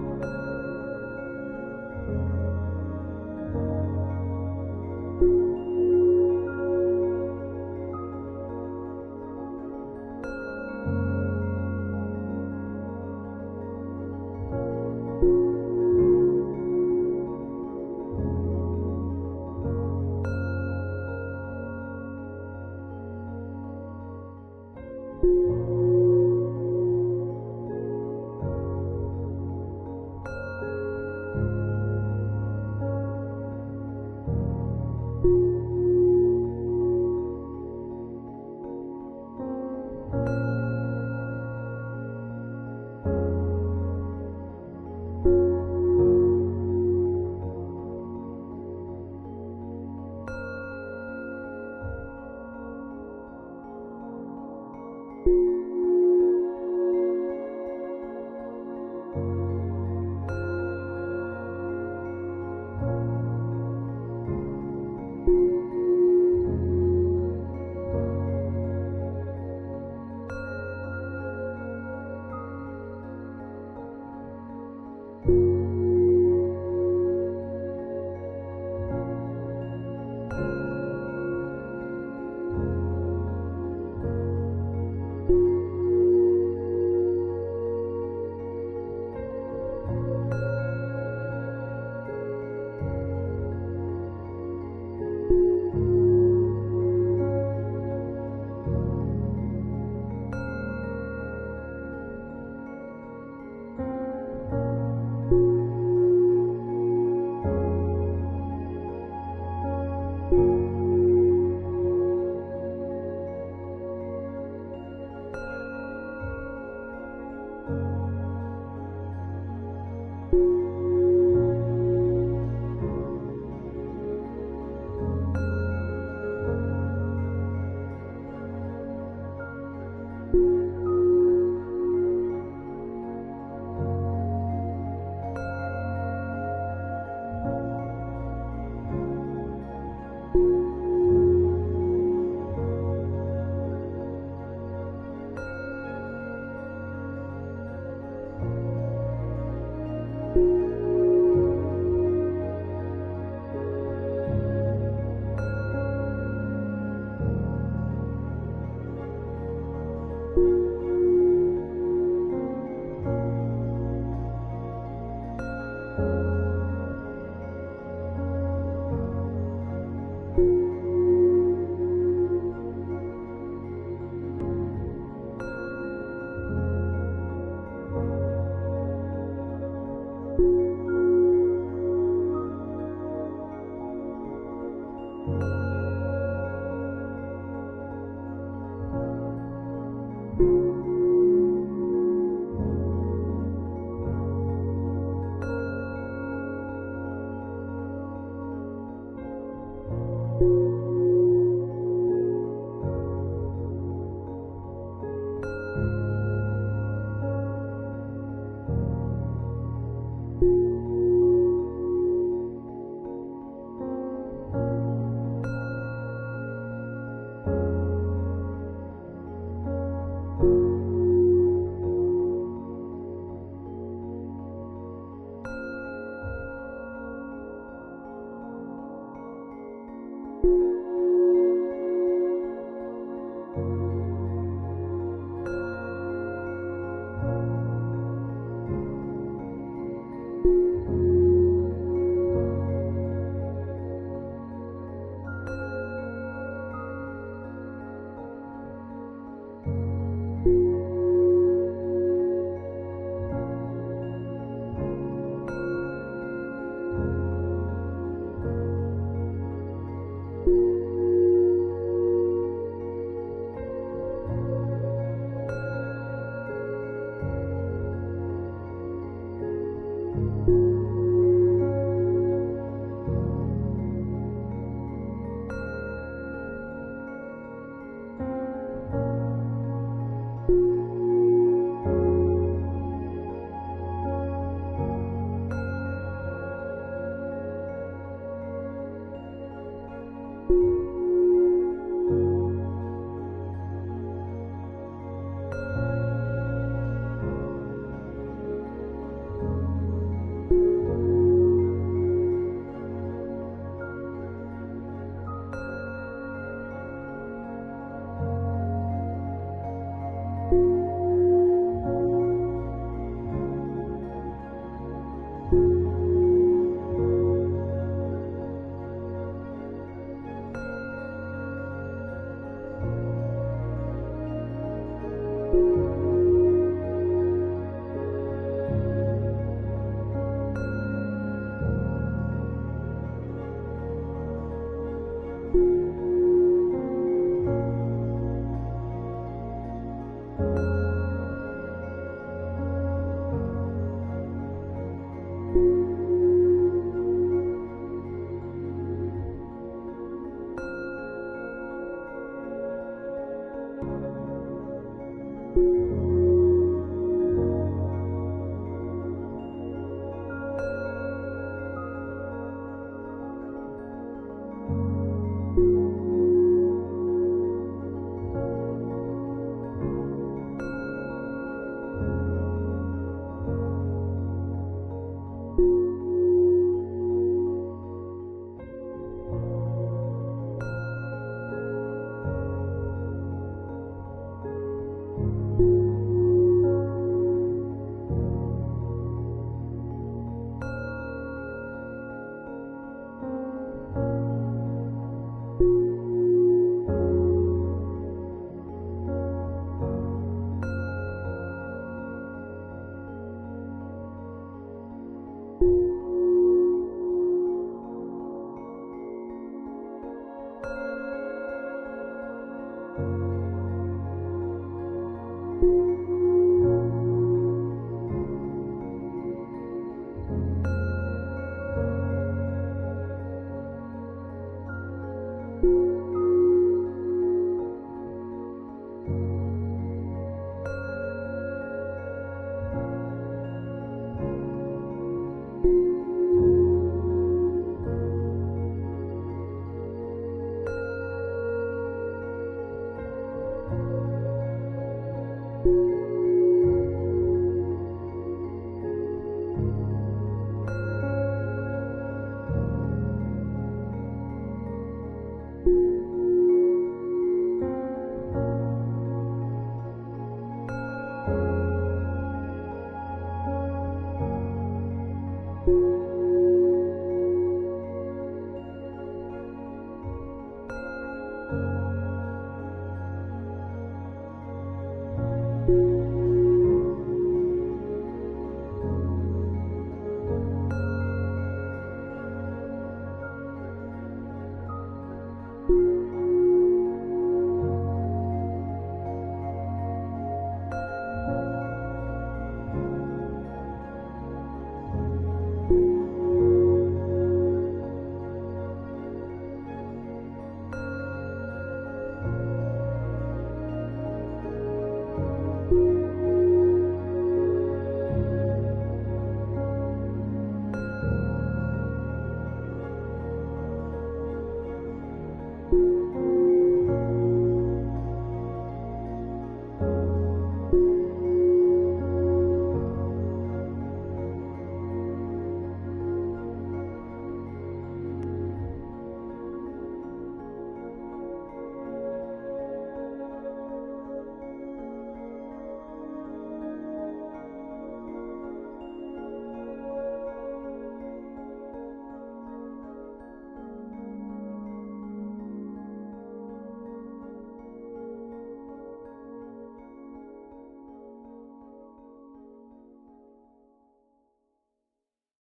you 嗯。